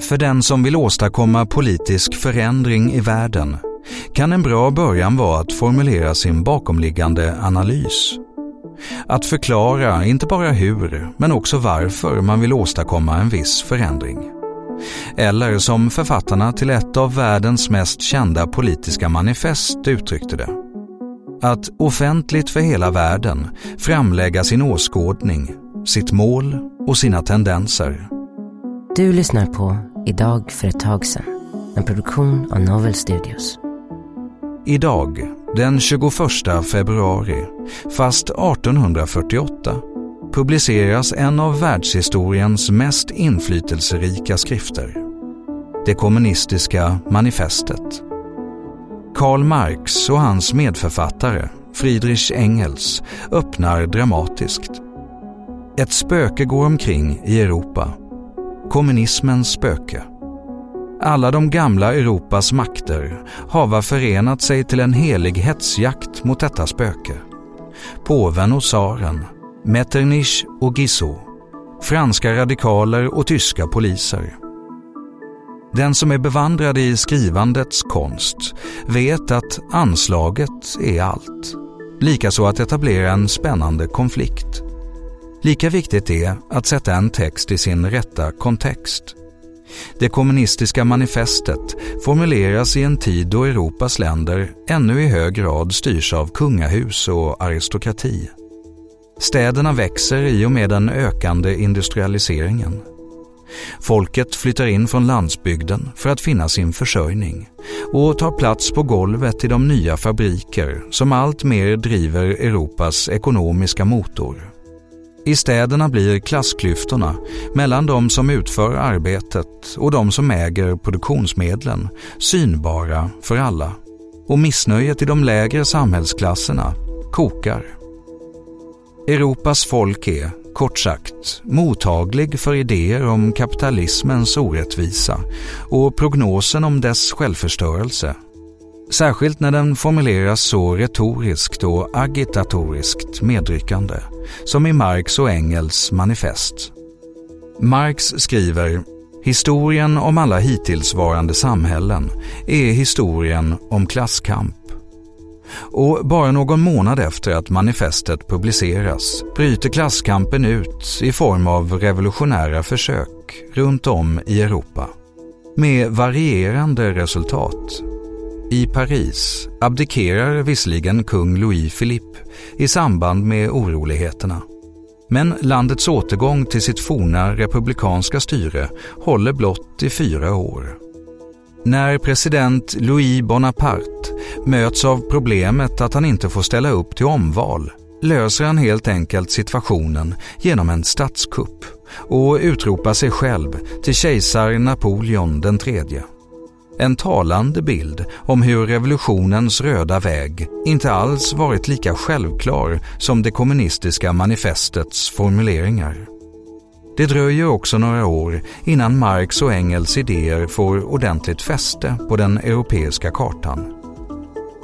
För den som vill åstadkomma politisk förändring i världen kan en bra början vara att formulera sin bakomliggande analys. Att förklara inte bara hur, men också varför man vill åstadkomma en viss förändring. Eller som författarna till ett av världens mest kända politiska manifest uttryckte det. Att offentligt för hela världen framlägga sin åskådning, sitt mål och sina tendenser. Du lyssnar på Idag för ett tag sedan, en produktion av Novel Studios. Idag, den 21 februari, fast 1848, publiceras en av världshistoriens mest inflytelserika skrifter. Det kommunistiska manifestet. Karl Marx och hans medförfattare, Friedrich Engels, öppnar dramatiskt. Ett spöke går omkring i Europa. Kommunismens spöke. Alla de gamla Europas makter hava förenat sig till en helig hetsjakt mot detta spöke. Påven och tsaren, Metternich och Guizot, franska radikaler och tyska poliser. Den som är bevandrad i skrivandets konst vet att anslaget är allt. Likaså att etablera en spännande konflikt. Lika viktigt är att sätta en text i sin rätta kontext. Det kommunistiska manifestet formuleras i en tid då Europas länder ännu i hög grad styrs av kungahus och aristokrati. Städerna växer i och med den ökande industrialiseringen. Folket flyttar in från landsbygden för att finna sin försörjning och tar plats på golvet i de nya fabriker som allt mer driver Europas ekonomiska motor. I städerna blir klassklyftorna mellan de som utför arbetet och de som äger produktionsmedlen synbara för alla och missnöjet i de lägre samhällsklasserna kokar. Europas folk är, kort sagt, mottaglig för idéer om kapitalismens orättvisa och prognosen om dess självförstörelse. Särskilt när den formuleras så retoriskt och agitatoriskt medryckande som i Marx och Engels manifest. Marx skriver Historien om alla hittillsvarande samhällen är historien om klasskamp. Och bara någon månad efter att manifestet publiceras bryter klasskampen ut i form av revolutionära försök runt om i Europa. Med varierande resultat. I Paris abdikerar visserligen kung Louis Philippe i samband med oroligheterna. Men landets återgång till sitt forna republikanska styre håller blott i fyra år. När president Louis Bonaparte möts av problemet att han inte får ställa upp till omval löser han helt enkelt situationen genom en statskupp och utropar sig själv till kejsar Napoleon den tredje. En talande bild om hur revolutionens röda väg inte alls varit lika självklar som det kommunistiska manifestets formuleringar. Det dröjer också några år innan Marx och Engels idéer får ordentligt fäste på den europeiska kartan.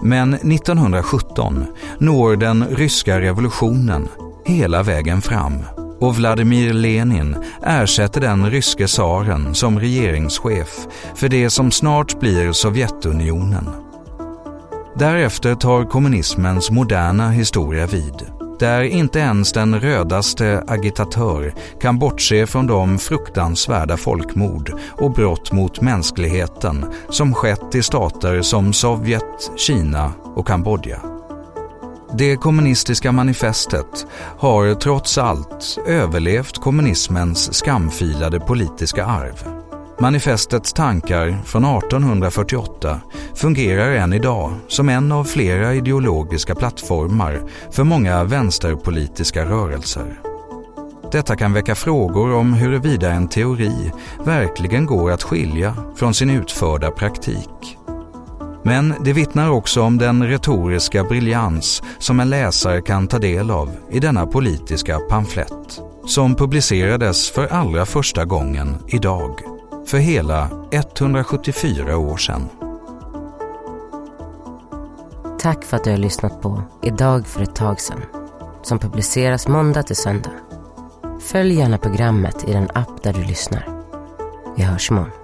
Men 1917 når den ryska revolutionen hela vägen fram och Vladimir Lenin ersätter den ryske tsaren som regeringschef för det som snart blir Sovjetunionen. Därefter tar kommunismens moderna historia vid, där inte ens den rödaste agitatör kan bortse från de fruktansvärda folkmord och brott mot mänskligheten som skett i stater som Sovjet, Kina och Kambodja. Det kommunistiska manifestet har trots allt överlevt kommunismens skamfilade politiska arv. Manifestets tankar från 1848 fungerar än idag som en av flera ideologiska plattformar för många vänsterpolitiska rörelser. Detta kan väcka frågor om huruvida en teori verkligen går att skilja från sin utförda praktik. Men det vittnar också om den retoriska briljans som en läsare kan ta del av i denna politiska pamflett som publicerades för allra första gången idag, för hela 174 år sedan. Tack för att du har lyssnat på Idag för ett tag sedan som publiceras måndag till söndag. Följ gärna programmet i den app där du lyssnar. Vi hörs imorgon.